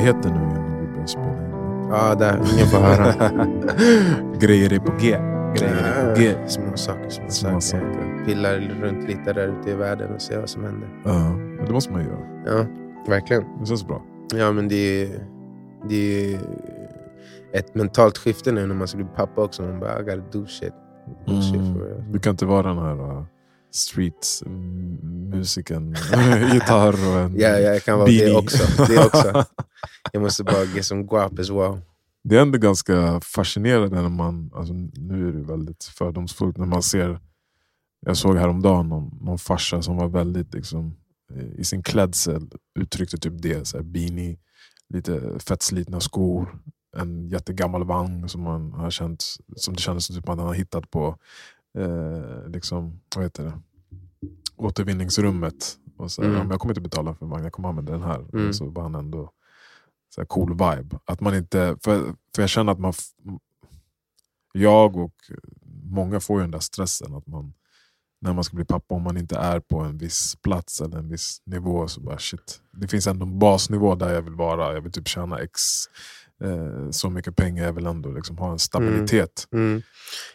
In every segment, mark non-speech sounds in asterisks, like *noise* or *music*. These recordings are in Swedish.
hemligheter nu innan vi börjar spela in. Ja, där. Ingen får höra. *laughs* Grejer är på G. Grejer är på G. Små saker, små, Små saker. saker. Pillar runt lite där ute i världen och se vad som händer. Ja, men det måste man göra. Ja, verkligen. Det känns bra. Ja, men det är, det är ett mentalt skifte nu när man ska bli pappa också. Man bara, I gotta do shit. Do shit Mm. for real. Du kan inte vara den här uh, street mm, musiken, *laughs* gitarr och en Ja, ja, jag kan vara beanie. det också. Det också. Jag måste bara get some guap as well. Det är ändå ganska fascinerande när man, alltså nu är det väldigt fördomsfullt, när man ser, jag såg häromdagen någon, någon farsa som var väldigt liksom, i sin klädsel uttryckte typ det, så här, beanie, lite fett slitna skor, en jättegammal vagn som man har känt, som det kändes som typ man har hittat på eh, liksom, vad heter det? återvinningsrummet. Och så, Mm. ja, jag kommer inte betala för vagnen, jag kommer använda den här. Mm. Så var han ändå så här cool vibe. Att man inte, för, för jag känner att man, jag och många får ju den där stressen att man när man ska bli pappa, om man inte är på en viss plats eller en viss nivå så bara shit. Det finns ändå en basnivå där jag vill vara. Jag vill typ tjäna x eh, så mycket pengar. Jag vill ändå liksom ha en stabilitet. Mm.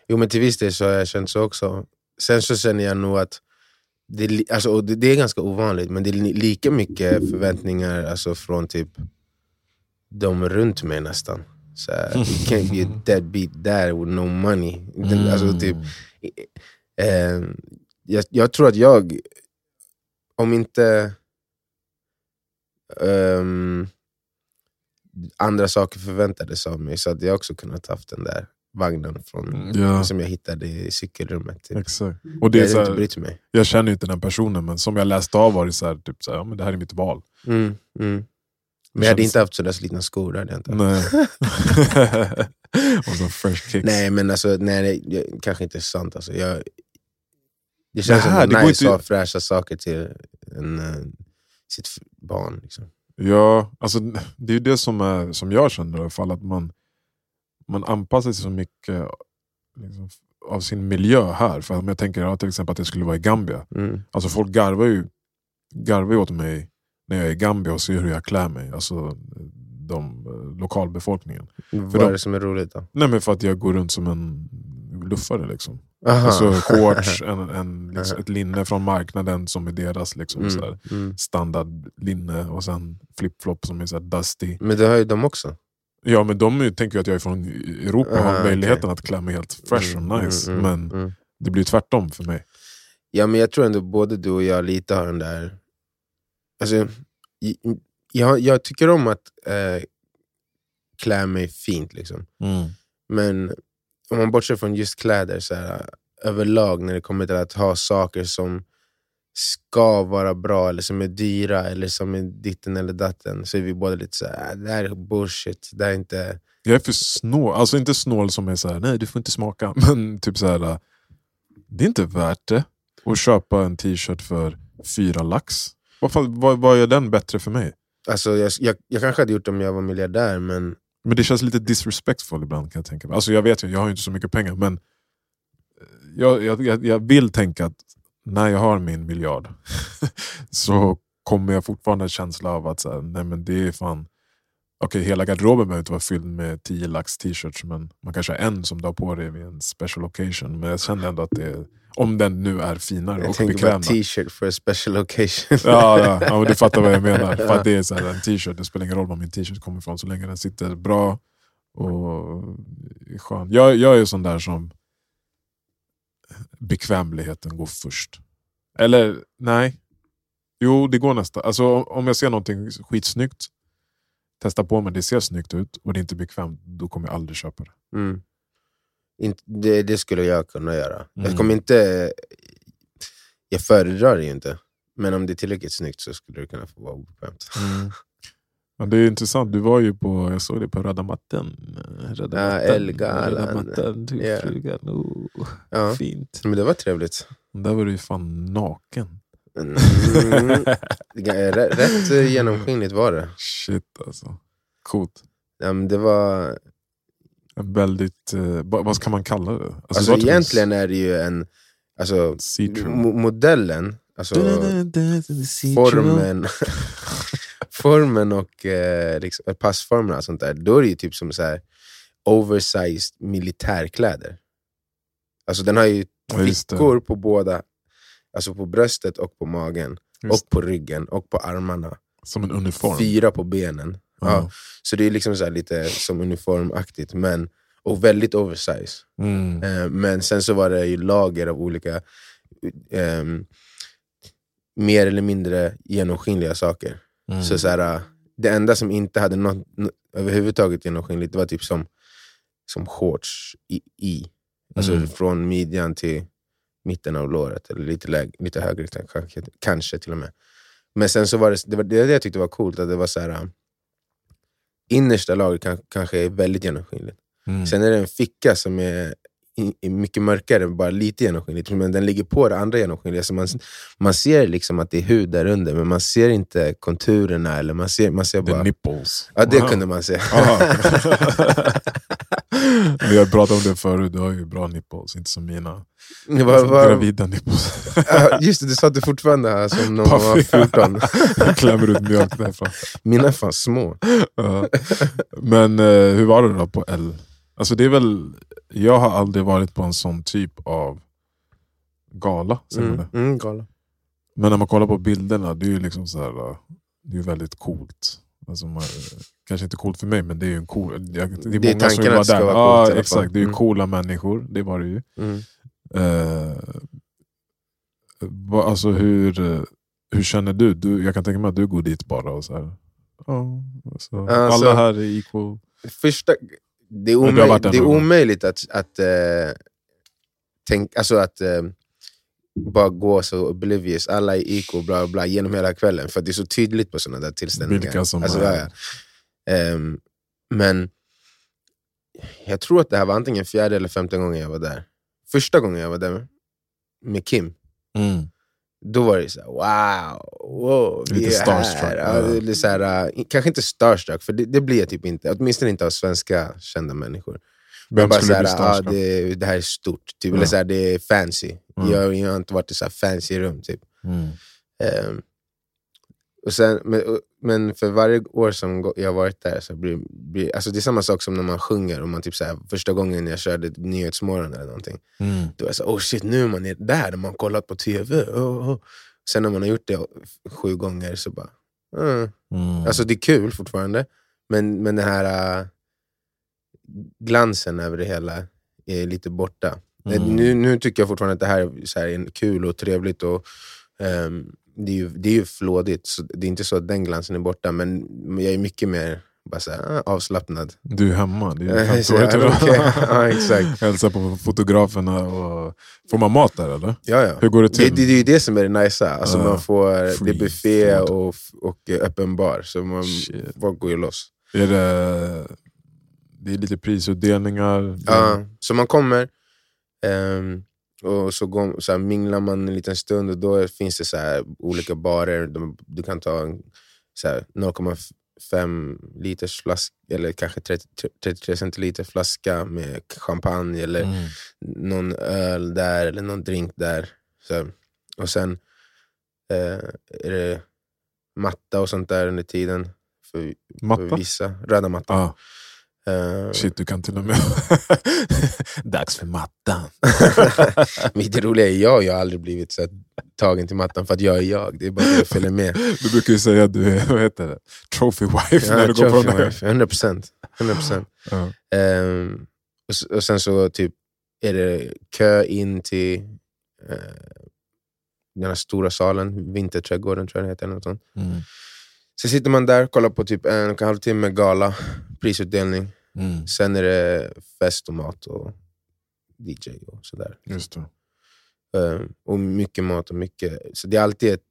Jo, men till viss del så har jag känt så också. Sen så känner jag nog att det, är alltså, det, det är ganska ovanligt, men det är li- lika mycket förväntningar alltså, från typ de runt mig nästan. Så här, you *laughs* can't be a deadbeat dad with no money. Den- Alltså, typ, eh, jag, jag tror att jag, om inte ehm, andra saker förväntades av mig så hade jag också kunnat haft den där vagnen från, Ja, som jag hittade i cykelrummet. Typ. exakt. Och det jag är så hade inte här, brytt mig. jag känner ju inte den personen, men som jag läste av var det så här, typ så här, ja, men det här är mitt val. Mm, mm. Men jag hade känns- inte haft sådär slitna skor. det Hade jag inte. Nej. *laughs* och så fresh kicks. Nej, men alltså, nej, det, kanske inte är sant. Alltså, jag, det känns Det här, som det går nice inte- att ha fräscha saker till en, eh, sitt barn. Liksom. Ja, alltså, det är ju det som, är, som jag känner i alla fall. Att man, man anpassar sig så mycket liksom, av sin miljö här. För om jag tänker ja, till exempel att jag skulle vara i Gambia. Mm. Alltså folk garvar ju, garvar ju åt mig när jag är i Gambia och ser hur jag klär mig. Alltså de, eh, lokalbefolkningen. Vad de- är det som är roligt då? Nej men för att jag går runt som en luffare. Liksom. Aha. Alltså shorts, *laughs* en, en, liksom, ett linne från marknaden som är deras liksom, mm, mm. standardlinne och sen flip-flop som är så här dusty. Men det har ju de också. Ja men de tänker ju att jag är från Europa och har möjligheten att klä mig helt fresh Mm, och nice. mm, mm, men mm. det blir tvärtom för mig. Ja, men jag tror ändå både du och jag lite har den där... Alltså, jag, jag tycker om att eh, klä mig fint. Liksom. Men om man bortser från just kläder, så här, överlag när det kommer till att ha saker som ska vara bra, eller som är dyra, eller som är ditten eller datten, så är vi båda lite så här, "Ah, det här är bullshit. Det här är inte... Jag är för snål, alltså inte snål som är så här, nej du får inte smaka. *laughs* Men typ så här, det är inte värt det att köpa en t-shirt för fyra lax. Vad, vad, vad gör den bättre för mig? Alltså, jag, jag, jag kanske hade gjort det om jag var miljardär, men men det känns lite disrespectful ibland kan jag tänka mig. Alltså jag vet ju, jag har ju inte så mycket pengar men eh, jag, jag, jag, vill tänka att när jag har min miljard *laughs* så kommer jag fortfarande ha en känsla av att så här, nej men det är fan Okej, hela garderoben behöver inte vara fylld med 10 lax t-shirts men man kanske har en som du har på dig vid en special occasion. Men jag känner ändå att det är, om den nu är finare jag och tänker bara bekväm. då. t-shirt for a special occasion. Ja, ja, ja du *laughs* fattar vad jag menar. För att det är så här, en t-shirt, det spelar ingen roll var min t-shirt kommer ifrån så länge den sitter bra och skön. Jag, jag är ju sån där som bekvämligheten går först. Eller nej, jo det går nästan. Alltså, om jag ser någonting skitsnyggt, testa på mig, det ser snyggt ut och det är inte bekvämt, då kommer jag aldrig köpa det. Mm. Det, det skulle jag kunna göra. Mm. Jag kommer inte... Jag föredrar det ju inte. Men om det är tillräckligt snyggt så skulle det kunna få vara obekvämt. *laughs* Ja, det är intressant, du var ju på, jag såg det på röda mattan. Röda Ja, Elgalan. frugan. Oh, Ja. Fint. Men det var trevligt. Där var du ju fan naken. Mm. Rätt, eh, genomskinligt var det. *laughs* Shit alltså. Coolt. Det var En väldigt, eh, vad ska man kalla det? Alltså, alltså, det egentligen är det ju en... Alltså, modellen, alltså, formen, *laughs* uniformen och eh, liksom, passformerna och sånt där, då är det ju typ som så här oversized militärkläder. Alltså den har ju fickor på båda, alltså på bröstet och på magen, just och på ryggen och på armarna. Som en uniform? Fyra på benen. Ja. Så det är liksom så lite som uniformaktigt, men, och väldigt oversize. Mm. Eh, men sen så var det ju lager av olika eh, mer eller mindre genomskinliga saker. Mm. Så, så här, Det enda som inte hade något, överhuvudtaget genomskinligt det var typ som, som shorts i. i. Alltså mm. från midjan till mitten av låret, eller lite, lägre, lite högre kanske, kanske till och med. Men sen så var det, det, var det jag tyckte var coolt, att det var så här, innersta lagret kan, kanske är väldigt genomskinligt. Mm. Sen är det en ficka som är är mycket mörkare, bara lite genomskinligt. Men den ligger på det andra genomskinliga. Så man, man ser liksom att det är hud där under, men man ser inte konturerna. Eller man ser, man ser bara... The nipples. Ja, det wow. kunde man se. *laughs* *laughs* Vi har pratat om det förut, du har ju bra nipples, inte som mina. Var, alltså, var... Gravida nipples. Just det, du sa att du fortfarande har som när man var 14. *laughs* Klämmer ut mjölk därifrån. Mina är fan små. Men eh, hur var det då på L? Alltså det är väl, jag har aldrig varit på en sån typ av gala. Mm, mm, gala. Men när man kollar på bilderna, det är ju liksom så här, det är väldigt coolt. Alltså man, kanske inte coolt för mig, men det är ju en cool... Det är, det är, det är många som vill vara där. Vara ja, exakt, det är ju mm. coola människor, det var det ju. Mm. Uh, alltså hur, hur känner du? du? Jag kan tänka mig att du går dit bara och så här, oh, alltså, alltså, alla här är equal. Första, det är, omöj det är omöjligt att, att, uh, tänk, alltså att uh, bara gå så oblivious, alla är iko, bla, bla, genom hela kvällen. För det är så tydligt på sådana där tillställningar. Vilka som alltså, är... Um, men jag tror att det här var antingen fjärde eller femte gången jag var där. Första gången jag var där med Kim, mm. då var det så här, wow, wow Lite starstruck. Ja, det är så här, uh, kanske inte starstruck, för det, det, blir jag typ inte. Åtminstone inte av svenska kända människor. Vem bara skulle såhär, ah, det, det här är stort, typ. Ja. eller såhär, det är fancy. Mm. Jag, jag har inte varit i så fancy rum. Typ. Mm. Um, och sen, men, men, för varje år som jag har varit där, så blir, blir, alltså det är samma sak som när man sjunger. Och man typ såhär, första gången jag körde Nyhetsmorgon eller någonting, mm. då var jag såhär, oh shit, nu är man där, man har kollat på TV. Oh, oh. Sen när man har gjort det sju gånger så bara... Uh. Mm. Alltså det är kul fortfarande, men, men den här uh, glansen över det hela är lite borta. Mm. Nu, nu tycker jag fortfarande att det här är, så här, är kul och trevligt. Och, um, det, är ju, det är ju flådigt, så det är inte så att den glansen är borta, men jag är mycket mer bara så här, ah, avslappnad. Du är hemma, det är *laughs* så, okay. *laughs* ja, exakt. Hälsa på fotograferna. Och... Får man mat där eller? Ja, ja. Hur går det till? Det, det, det är det som är det nice. Alltså, uh, man får, det är buffé och, och öppen bar, så man, folk går ju loss. Är det, det är lite prisutdelningar? Ja, så man kommer, um, och så, går, så här, minglar man en liten stund och då finns det så här, olika barer. Du kan ta en 0,5 liters flaska, eller kanske 30, 33 centiliter flaska med champagne, eller mm. någon öl där, eller någon drink där. Så, och sen eh, är det matta och sånt där under tiden. För, matta? för vissa. Röda mattan. Ah. Uh, Shit, du kan till och med... *laughs* Dags för mattan. *laughs* Men det roliga är jag, jag har aldrig blivit så tagen till mattan för att jag är jag. Det är bara att jag följer med. *laughs* Du brukar ju säga att du är vad heter det? trophy wife ja, när du går på den wife. 100 procent. 100%. Uh. Um, och, och, sen så typ är det kö in till uh, den här stora salen, Vinterträdgården tror jag det heter. Eller något sånt. Mm. Sen sitter man där, kollar på typ en och en halv timme gala, prisutdelning. Mm. Sen är det fest och mat och DJ och sådär. Just det. Um, och mycket mat och mycket... Så det är alltid ett,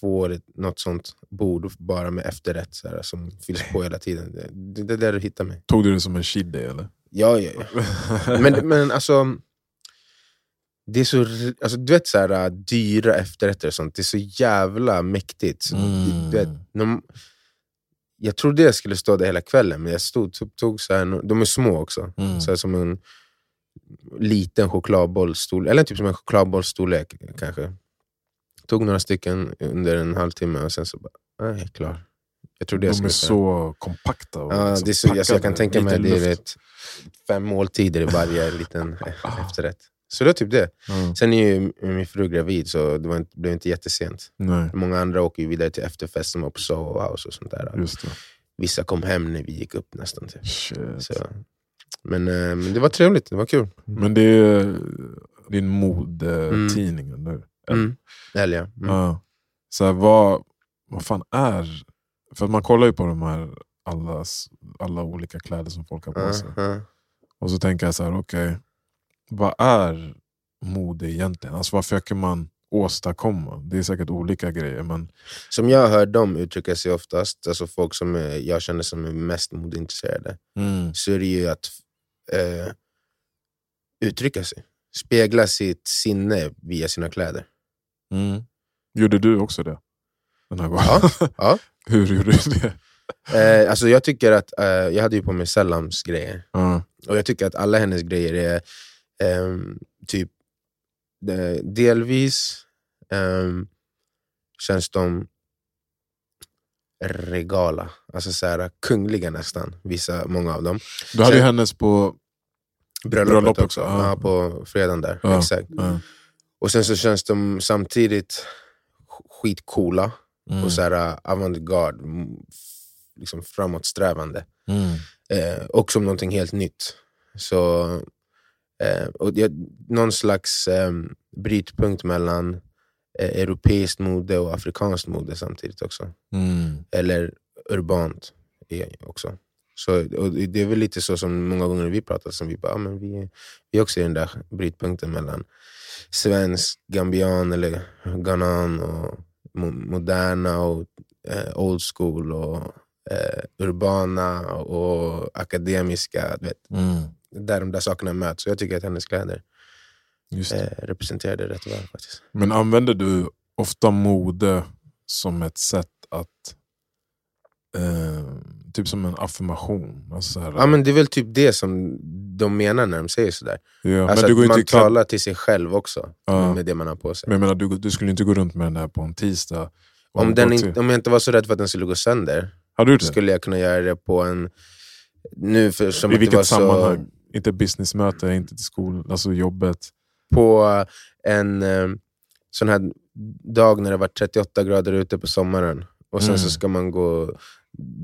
två eller något sånt bord bara med efterrätt så här, som fylls på hela tiden. Det, det är där du hittar mig. Tog du det som en cheat day eller? Ja, ja, ja. men, men alltså det är så, alltså, du vet så här, äh, dyra efterrätter och sånt, det är så jävla mäktigt. Mm. Du vet, jag trodde jag skulle stå där hela kvällen, men jag stod, tog, tog så här, de är små också. Mm. Så som en liten chokladbollstorlek, eller typ som en chokladbollstorlek kanske. Tog några stycken under en halvtimme och sen så bara, jag är klar. Jag tror det De är så kompakta. Och Ja, liksom det är så, alltså, jag kan tänka mig att det är vet, fem måltider i varje liten *laughs* efterrätt. Så det är typ det. Ja, Sen är ju min fru gravid, så det var inte, blev inte jättesent. nej, Många andra åker ju vidare till efterfest som var på Soho House och sånt där. Vissa kom hem när vi gick upp nästan. Shit. Så. Men, eh, men det var trevligt, det var kul. Men det är din modetidning nu. Mm. Eller ja. Mm. Ja. Så här, vad, vad fan är... För man kollar ju på de här allas, alla olika kläder som folk har på sig. Ja, ja. Och så tänker jag så här, okej, vad är mode egentligen? Alltså vad försöker man åstadkomma? Det är säkert olika grejer, men Som jag hör dem uttrycka sig oftast, alltså folk som är, jag känner som är mest modeintresserade, så är det ju att eh, uttrycka sig. Spegla sitt sinne via sina kläder. Mm. Gjorde du också det? Den här gången? Ja, ja. *laughs* Hur gjorde du det? Eh, alltså jag tycker att, eh, jag hade ju på mig Sellams grejer, Ja. och jag tycker att alla hennes grejer är ehm, typ eh, delvis ehm, känns de regala, alltså så här, kungliga nästan, vissa, många av dem. Du hade ju hennes på... Bröllopet, Bröllopet, också, ja. ja. på fredagen där. Ja, Exakt. Ja. Och sen så känns de samtidigt sk- skitcoola Mm. och så här avantgarde, liksom framåtsträvande. Mm. Eh, och som någonting helt nytt. Så, eh, och det, någon slags eh, brytpunkt mellan eh, europeiskt mode och afrikanskt mode samtidigt också. Mm. Eller urbant också. Så, och det är väl lite så som många gånger vi pratat, som vi bara, ah, men vi, vi är också i den där brytpunkten mellan svensk, gambian eller ghanan och mo- moderna och eh, old school och eh, urbana och akademiska. Vet, Mm. Där de där sakerna möts. Så jag tycker att hennes kläder Just det. eh, representerar det rätt väl faktiskt. Men använder du ofta mode som ett sätt att... Eh, typ som en affirmation? Alltså så här, Ja, men det är väl typ det som de menar när de säger sådär. ja, Alltså men du går att inte man i kläd- talar till sig själv också Ja. med det man har på sig. Men jag menar, du, du skulle inte gå runt med den där på en tisdag? Om, den inte, om jag inte var så rädd för att den skulle gå sönder, Har du skulle jag kunna göra det på en... Nu för, som I det var vilket så, sammanhang? Inte businessmöte, inte till skolan, alltså jobbet? På en eh, sån här dag när det var 38 grader ute på sommaren och sen Mm. så ska man gå och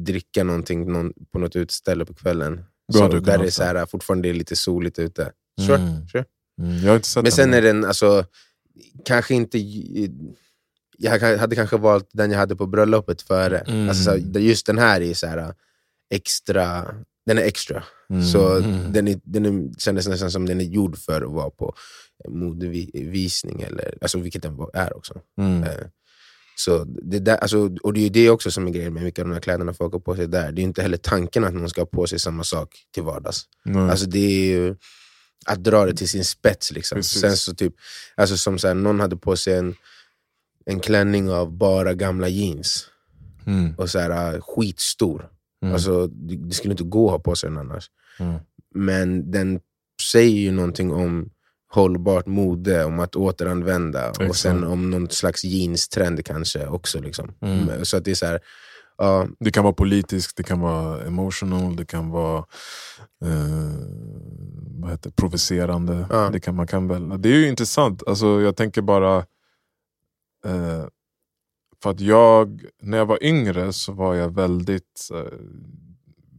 dricka någonting någon, på något utställe på kvällen. Så, där det är så här, fortfarande är lite soligt ute. Sure, Mm. sure. Mm, Men sen är den, alltså, kanske inte... Jag hade kanske valt den jag hade på bröllopet före. Mm. Alltså, just den här är så här extra, den är extra. Mm. Så Mm. den, är, den är, kändes nästan som den är gjord för att vara på modevisning, eller, alltså, vilket den är också. Mm. Eh, Så det där, alltså, och det är ju det också som är grejen med mycket av de här kläderna folk har på sig där. Det är inte heller tanken att någon ska ha på sig samma sak till vardags. Nej. Alltså det är ju att dra det till sin spets. Liksom. Precis. Sen så typ, alltså som så här, någon hade på sig en, en klänning av bara gamla jeans. mm. Och så här, äh, skitstor. Mm. Alltså, det, det skulle inte gå att ha på sig den annars. Mm. Men den säger ju någonting om hållbart mode, om att återanvända. Och Exakt. sen om någon slags jeans-trend kanske också. Liksom. Mm. Så att det är så här, ja, Det kan vara politiskt, det kan vara emotional, det kan vara eh, vad heter, provocerande. Ja. Det, kan, man kan väl, det är ju intressant, alltså, jag tänker bara... Eh, för att jag, när jag var yngre så var jag väldigt... Eh,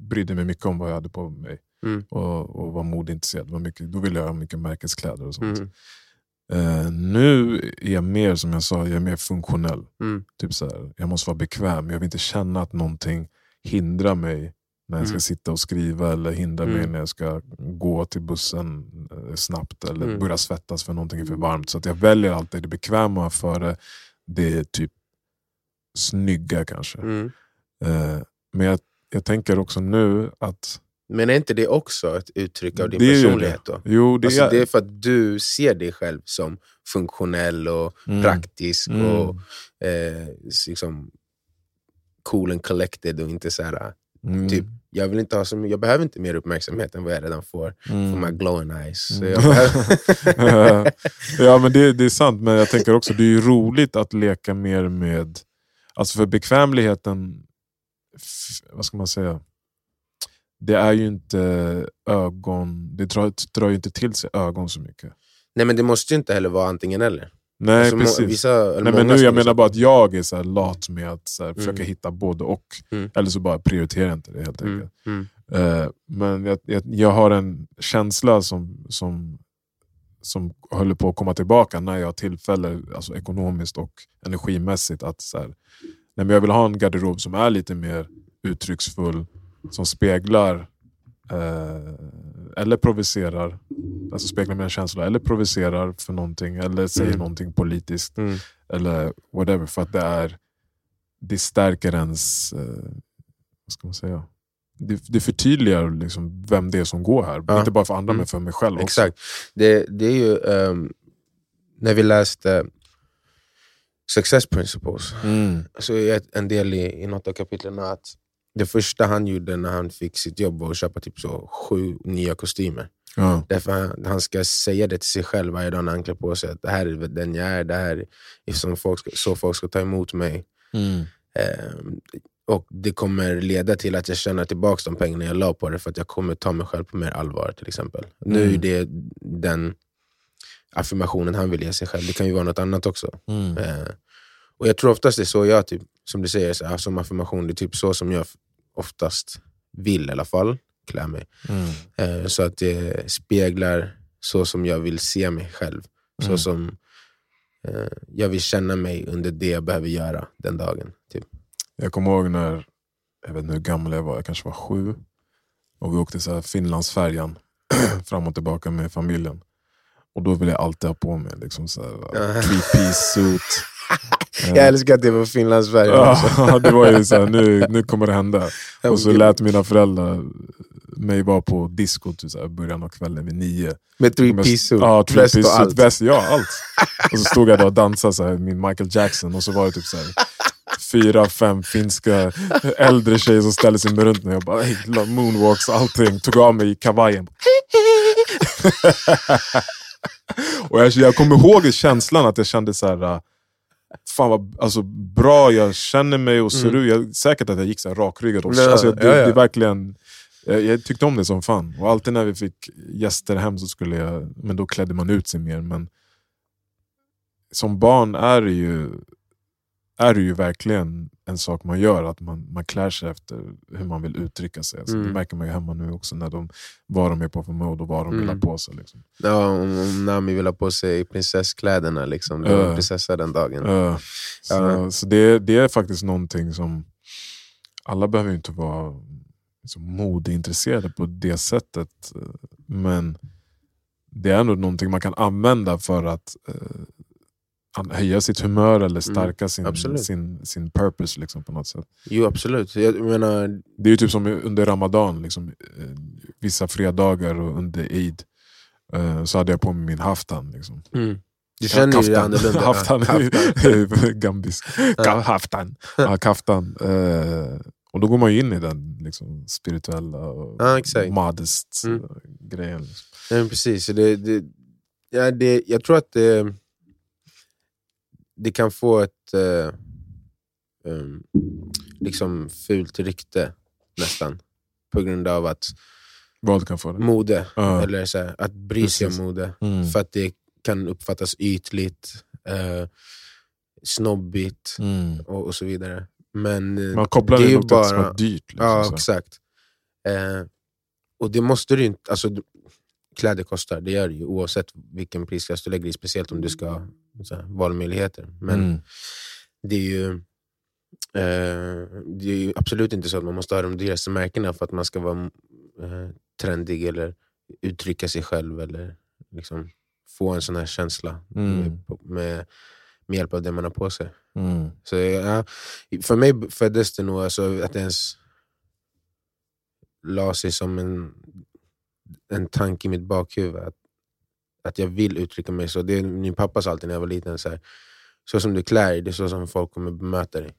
brydde mig mycket om vad jag hade på mig. Mm. Och, och var modeintresserad. Var mycket, då ville jag ha mycket märkeskläder och sånt. mm, Eh, nu är jag mer, som jag sa, jag är mer funktionell. mm, Typ så här, jag måste vara bekväm, jag vill inte känna att någonting hindrar mig när jag ska Mm. sitta och skriva eller hindrar mig Mm. när jag ska gå till bussen eh, snabbt eller Mm. börja svettas för någonting är för varmt. Så jag väljer alltid det bekväma före det typ snygga kanske. Eh, men jag, jag tänker också nu att Men är inte det också ett uttryck av din Det personlighet? det. då? jo, det Alltså, är... det är för att du ser dig själv som funktionell och Mm. praktisk Mm. och eh, liksom cool and collected och inte så här. Mm. typ, jag, vill inte ha så, jag behöver inte mer uppmärksamhet än vad jag redan får Mm. för my glowing eyes. Mm. behöver, *laughs* ja men det, det är sant, men jag tänker också det är roligt att leka mer med... Alltså för bekvämligheten vad ska man säga, det är ju inte ögon, det drar, drar ju inte till sig ögon så mycket. Nej men det måste ju inte heller vara antingen eller. Nej alltså, precis. Vissa, Nej, men nu, jag menar bara att jag är så lat med att så här, mm. försöka hitta både och. Mm. Eller så bara prioriterar jag inte det helt enkelt. Mm. Uh, men jag, jag, jag, har en känsla som, som, som håller på att komma tillbaka när jag har tillfälle, alltså ekonomiskt och energimässigt. att så här, nej, Jag vill ha en garderob som är lite mer uttrycksfull, som speglar eh, eller provocerar, alltså speglar mina känslor, eller provocerar för någonting, eller säger mm. någonting politiskt, mm. eller whatever. För att det är det stärker ens, eh, vad ska man säga? Det, det förtydligar liksom vem det är som går här. Ja. Inte bara för andra, mm. men för mig själv också. Exakt. Det, det är ju, um, när vi läste Success Principles, mm. så är en del i, i något av kapitlen att det första han gjorde när han fick sitt jobb var att köpa typ så sju nya kostymer. Ja. Därför han, han, ska säga det till sig själv varje dag när han klär på sig. Att det här är den jag är, det här är som folk ska, så folk ska ta emot mig. Mm. Eh, och Det kommer leda till att jag tjänar tillbaka de pengarna jag la på det, för att jag kommer ta mig själv på mer allvar. till exempel. Mm. Nu är det den affirmationen han vill ge sig själv. Det kan ju vara något annat också. Mm. Eh, och Jag tror oftast det är så jag, typ, som du säger, så som affirmation, det är typ så som jag oftast vill i alla fall klä mig. Mm. Eh, så att det speglar så som jag vill se mig själv. Så mm. som eh, jag vill känna mig under det jag behöver göra den dagen. Typ. Jag kommer ihåg när, jag vet inte hur gammal jag var, jag kanske var sju. Och vi åkte så här Finlandsfärjan *clears throat* fram och tillbaka med familjen. Och då ville jag alltid ha på mig liksom så här, three-piece suit. *laughs* Jag älskar att det var Finlandsfärjan. Ja, *laughs* det var ju så här, nu, nu kommer det hända. Och så lät mina föräldrar mig vara på disco i början av kvällen vid nio. Med three piece suit? Ja, three piece suit. Väst, ja, allt. *laughs* och så stod jag där och dansade så här, min Michael Jackson och så var det typ så här, fyra, fem finska äldre tjejer som ställde sig runt mig och bara hey, moonwalks och allting. Tog av mig kavajen. *laughs* och jag, jag kommer ihåg känslan att jag kände så här, fan vad alltså, bra jag känner mig och ser mm. ut. Jag, säkert att jag gick så här rakryggad. Och, ja, alltså, det, ja, ja. det är verkligen, jag, jag, tyckte om det som fan. Och alltid när vi fick gäster hem så skulle jag, men då klädde man ut sig mer. Men som barn är det ju är det ju verkligen en sak man gör, att man, man klär sig efter hur man vill uttrycka sig. Alltså, mm. Det märker man ju hemma nu också, när de, vad de är på för mode och vad de mm. vill ha mm. på sig. Liksom. Ja, om Nami vill ha på sig prinsesskläderna, liksom. det var uh, prinsessa den dagen. Uh, så ja. så det, det är faktiskt någonting som, alla behöver inte vara liksom, modeintresserade på det sättet, men det är ändå någonting man kan använda för att uh, höja sitt humör eller mm, stärka sin, sin, sin purpose liksom, på något sätt. Jo absolut. Jag menar... Det är ju typ som under Ramadan, liksom, eh, vissa fredagar och under Eid eh, så hade jag på mig min haftan. Liksom. Mm. Du känner kaftan. ju det annorlunda. *laughs* haftan, *laughs* gambisk. Ja. Haftan. Ja, kaftan. Eh, och då går man ju in i den liksom, spirituella och ja, modest mm. grejen. Liksom. Ja, precis. Det, det, ja, det, jag tror att det det kan få ett eh, um, liksom fult rykte nästan. På grund av att Vad kan få det? mode, uh. eller så här, att bry sig om mode. Mm. För att det kan uppfattas ytligt, eh, snobbigt mm. och, och, så vidare. Men eh, Man kopplar det, det ju bara, som är dyrt. Liksom, ja, så. exakt. Eh, och det måste du inte... Alltså, kläder kostar, det gör det ju oavsett vilken prisklass du lägger i. Speciellt om du ska ha valmöjligheter. Men mm. det, är ju, eh, det är ju absolut inte så att man måste ha de dyraste märkena för att man ska vara eh, trendig eller uttrycka sig själv eller liksom få en sån här känsla mm. med, med, med, hjälp av det man har på sig. Mm. Så ja, För mig föddes det nog alltså att det ens la sig som en en tanke i mitt bakhuvud. Att, att jag vill uttrycka mig så. Det, min pappa sa alltid när jag var liten, så, här, så som du klär dig, det är så som folk kommer bemöta dig.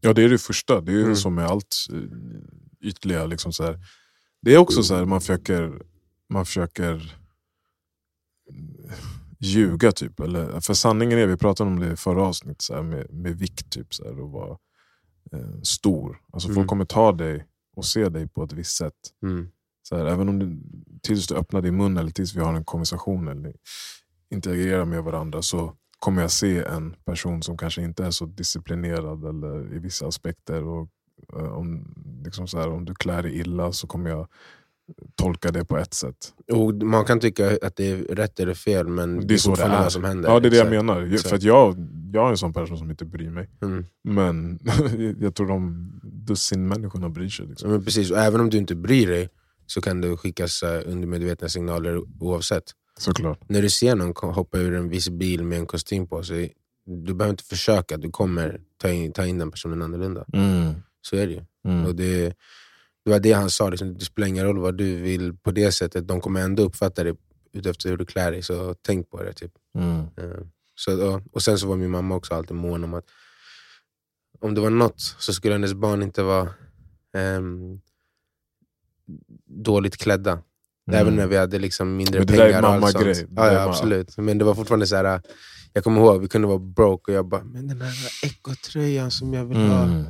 Ja, det är det första. Det är mm. som med allt eh, ytliga. Liksom så här. Det är också så här, man försöker, man försöker ljuga. Typ, eller, för sanningen är, vi pratade om det i förra avsnittet, så här, med, med vikt. Typ, så här, och vad, eh, stor. Alltså Mm. Folk kommer ta dig och se dig på ett visst sätt. Mm. Så här, även om du, tills du öppnar din mun eller tills vi har en konversation eller interagerar med varandra så kommer jag se en person som kanske inte är så disciplinerad eller i vissa aspekter. Och, eh, om, liksom så här, om du klär dig illa så kommer jag tolka det på ett sätt. Och man kan tycka att det är rätt eller fel, men det är så det är. som händer. Ja, det är det jag Exakt. menar. Exakt. För att jag, jag är en sån person som inte bryr mig. Mm. Men *laughs* jag tror de dussin människorna bryr sig. Liksom. Men precis, och även om du inte bryr dig så kan det skickas undermedvetna signaler oavsett. Såklart. När du ser någon hoppa ur en viss bil med en kostym på sig, du behöver inte försöka, du kommer ta in, ta in den personen annorlunda. Mm. Så är det ju. Mm. Och det, det var det han sa, liksom, det spelar ingen roll vad du vill på det sättet, de kommer ändå uppfatta det utefter hur du klär dig, så tänk på det. Typ. Mm. Eh, Så, ja, och sen så var min mamma också alltid mån om att om det var något så skulle hennes barn inte vara ehm, dåligt klädda. Mm. Även när vi hade liksom mindre Men det där är pengar. mammagrej. Ja, ja, absolut. Men det var fortfarande så här. Jag kommer ihåg, vi kunde vara broke och jag bara, men den här ekotröjan som jag vill ha. Mm.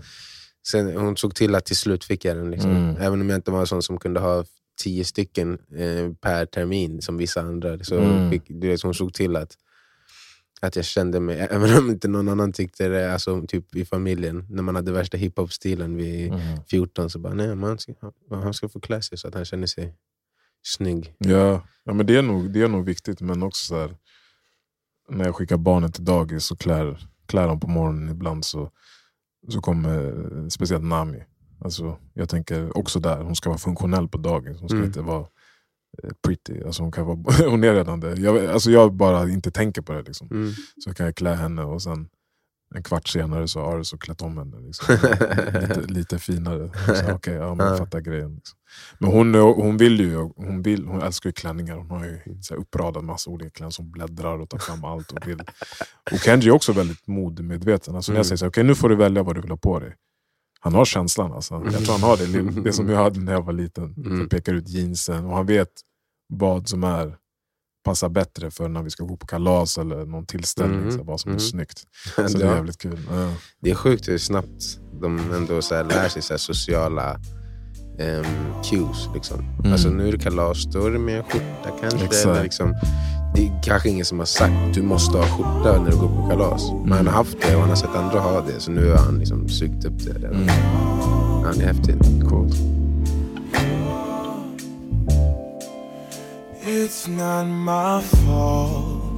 Sen, hon såg till att till slut fick jag den. Liksom. Mm. Även om jag inte var sån som kunde ha tio stycken eh, per termin som vissa andra. Så Mm. fick, du vet, hon såg till att, att jag kände mig, *laughs* även om inte någon annan tyckte det, alltså, typ i familjen, när man hade värsta hiphop-stilen vid Mm. 14, så bara nej, man ska, han ska få klä sig så att han känner sig snygg. Ja, ja men det, är nog, det är nog viktigt, men också så här, när jag skickar barnen till dagis och klär, klär dem på morgonen ibland så, så kommer eh, speciellt Nami. Alltså, jag tänker också där, hon ska vara funktionell på dagis. Hon ska Mm. inte vara pretty. Alltså, hon, kan vara, *laughs* hon är redan det. Jag, alltså, jag bara inte tänker på det. Liksom. Mm. Så kan jag klä henne och sen en kvart senare så har du så klätt om henne. Liksom. *laughs* lite, lite finare. Så, *laughs* okay, ja, men jag Ja. fattar grejen. Liksom. Men hon, hon, vill ju, hon, vill, hon älskar ju klänningar. Hon har ju så här, uppradat massa olika klänningar som bläddrar och tar fram allt. Och, vill. och Kenji är också väldigt modemedveten. Alltså, när jag Mm. säger så här, okay, nu får du välja vad du vill ha på dig. Han har känslan. Alltså. Jag tror han har det, det som jag hade när jag var liten. Mm. Pekar ut jeansen och han vet vad som är passar bättre för när vi ska gå på kalas eller någon tillställning. Mm. Så vad som är Mm. snyggt. *laughs* Så det är jävligt kul. Ja. Det är sjukt hur snabbt de ändå så lär sig så sociala ehm, cues. Liksom. Mm. Alltså, nu är det kalas, då är det med en skjorta kanske. Exakt. Eller liksom, det är kanske ingen som har sagt du måste ha skjorta när du går på kalas. Men han har haft det och han har sett andra ha det. Så nu har han liksom sugit upp det. redan. Mm. Han är häftig. Coolt. It's not my fault.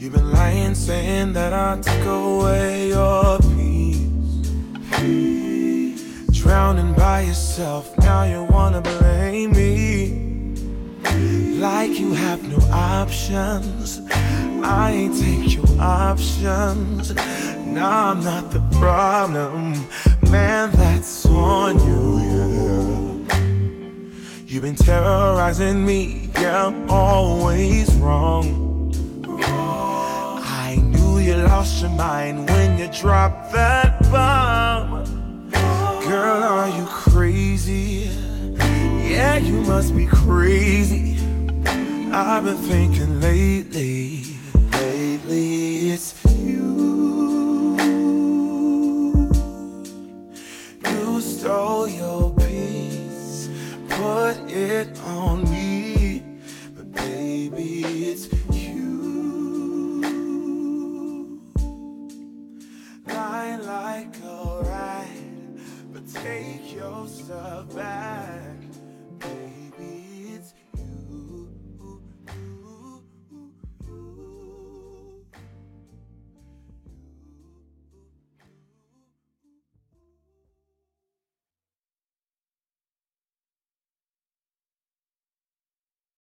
You've been lying, saying that I took away your peace. Drowning by yourself, now you wanna blame me. Like you have no options. I ain't take your options. Now I'm not the problem. Man, that's on you, yeah. You've been terrorizing me, yeah, I'm always wrong. I knew you lost your mind when you dropped that bomb. Girl, are you crazy? Yeah, you must be crazy. I've been thinking lately, lately it's you. You stole your peace, put it on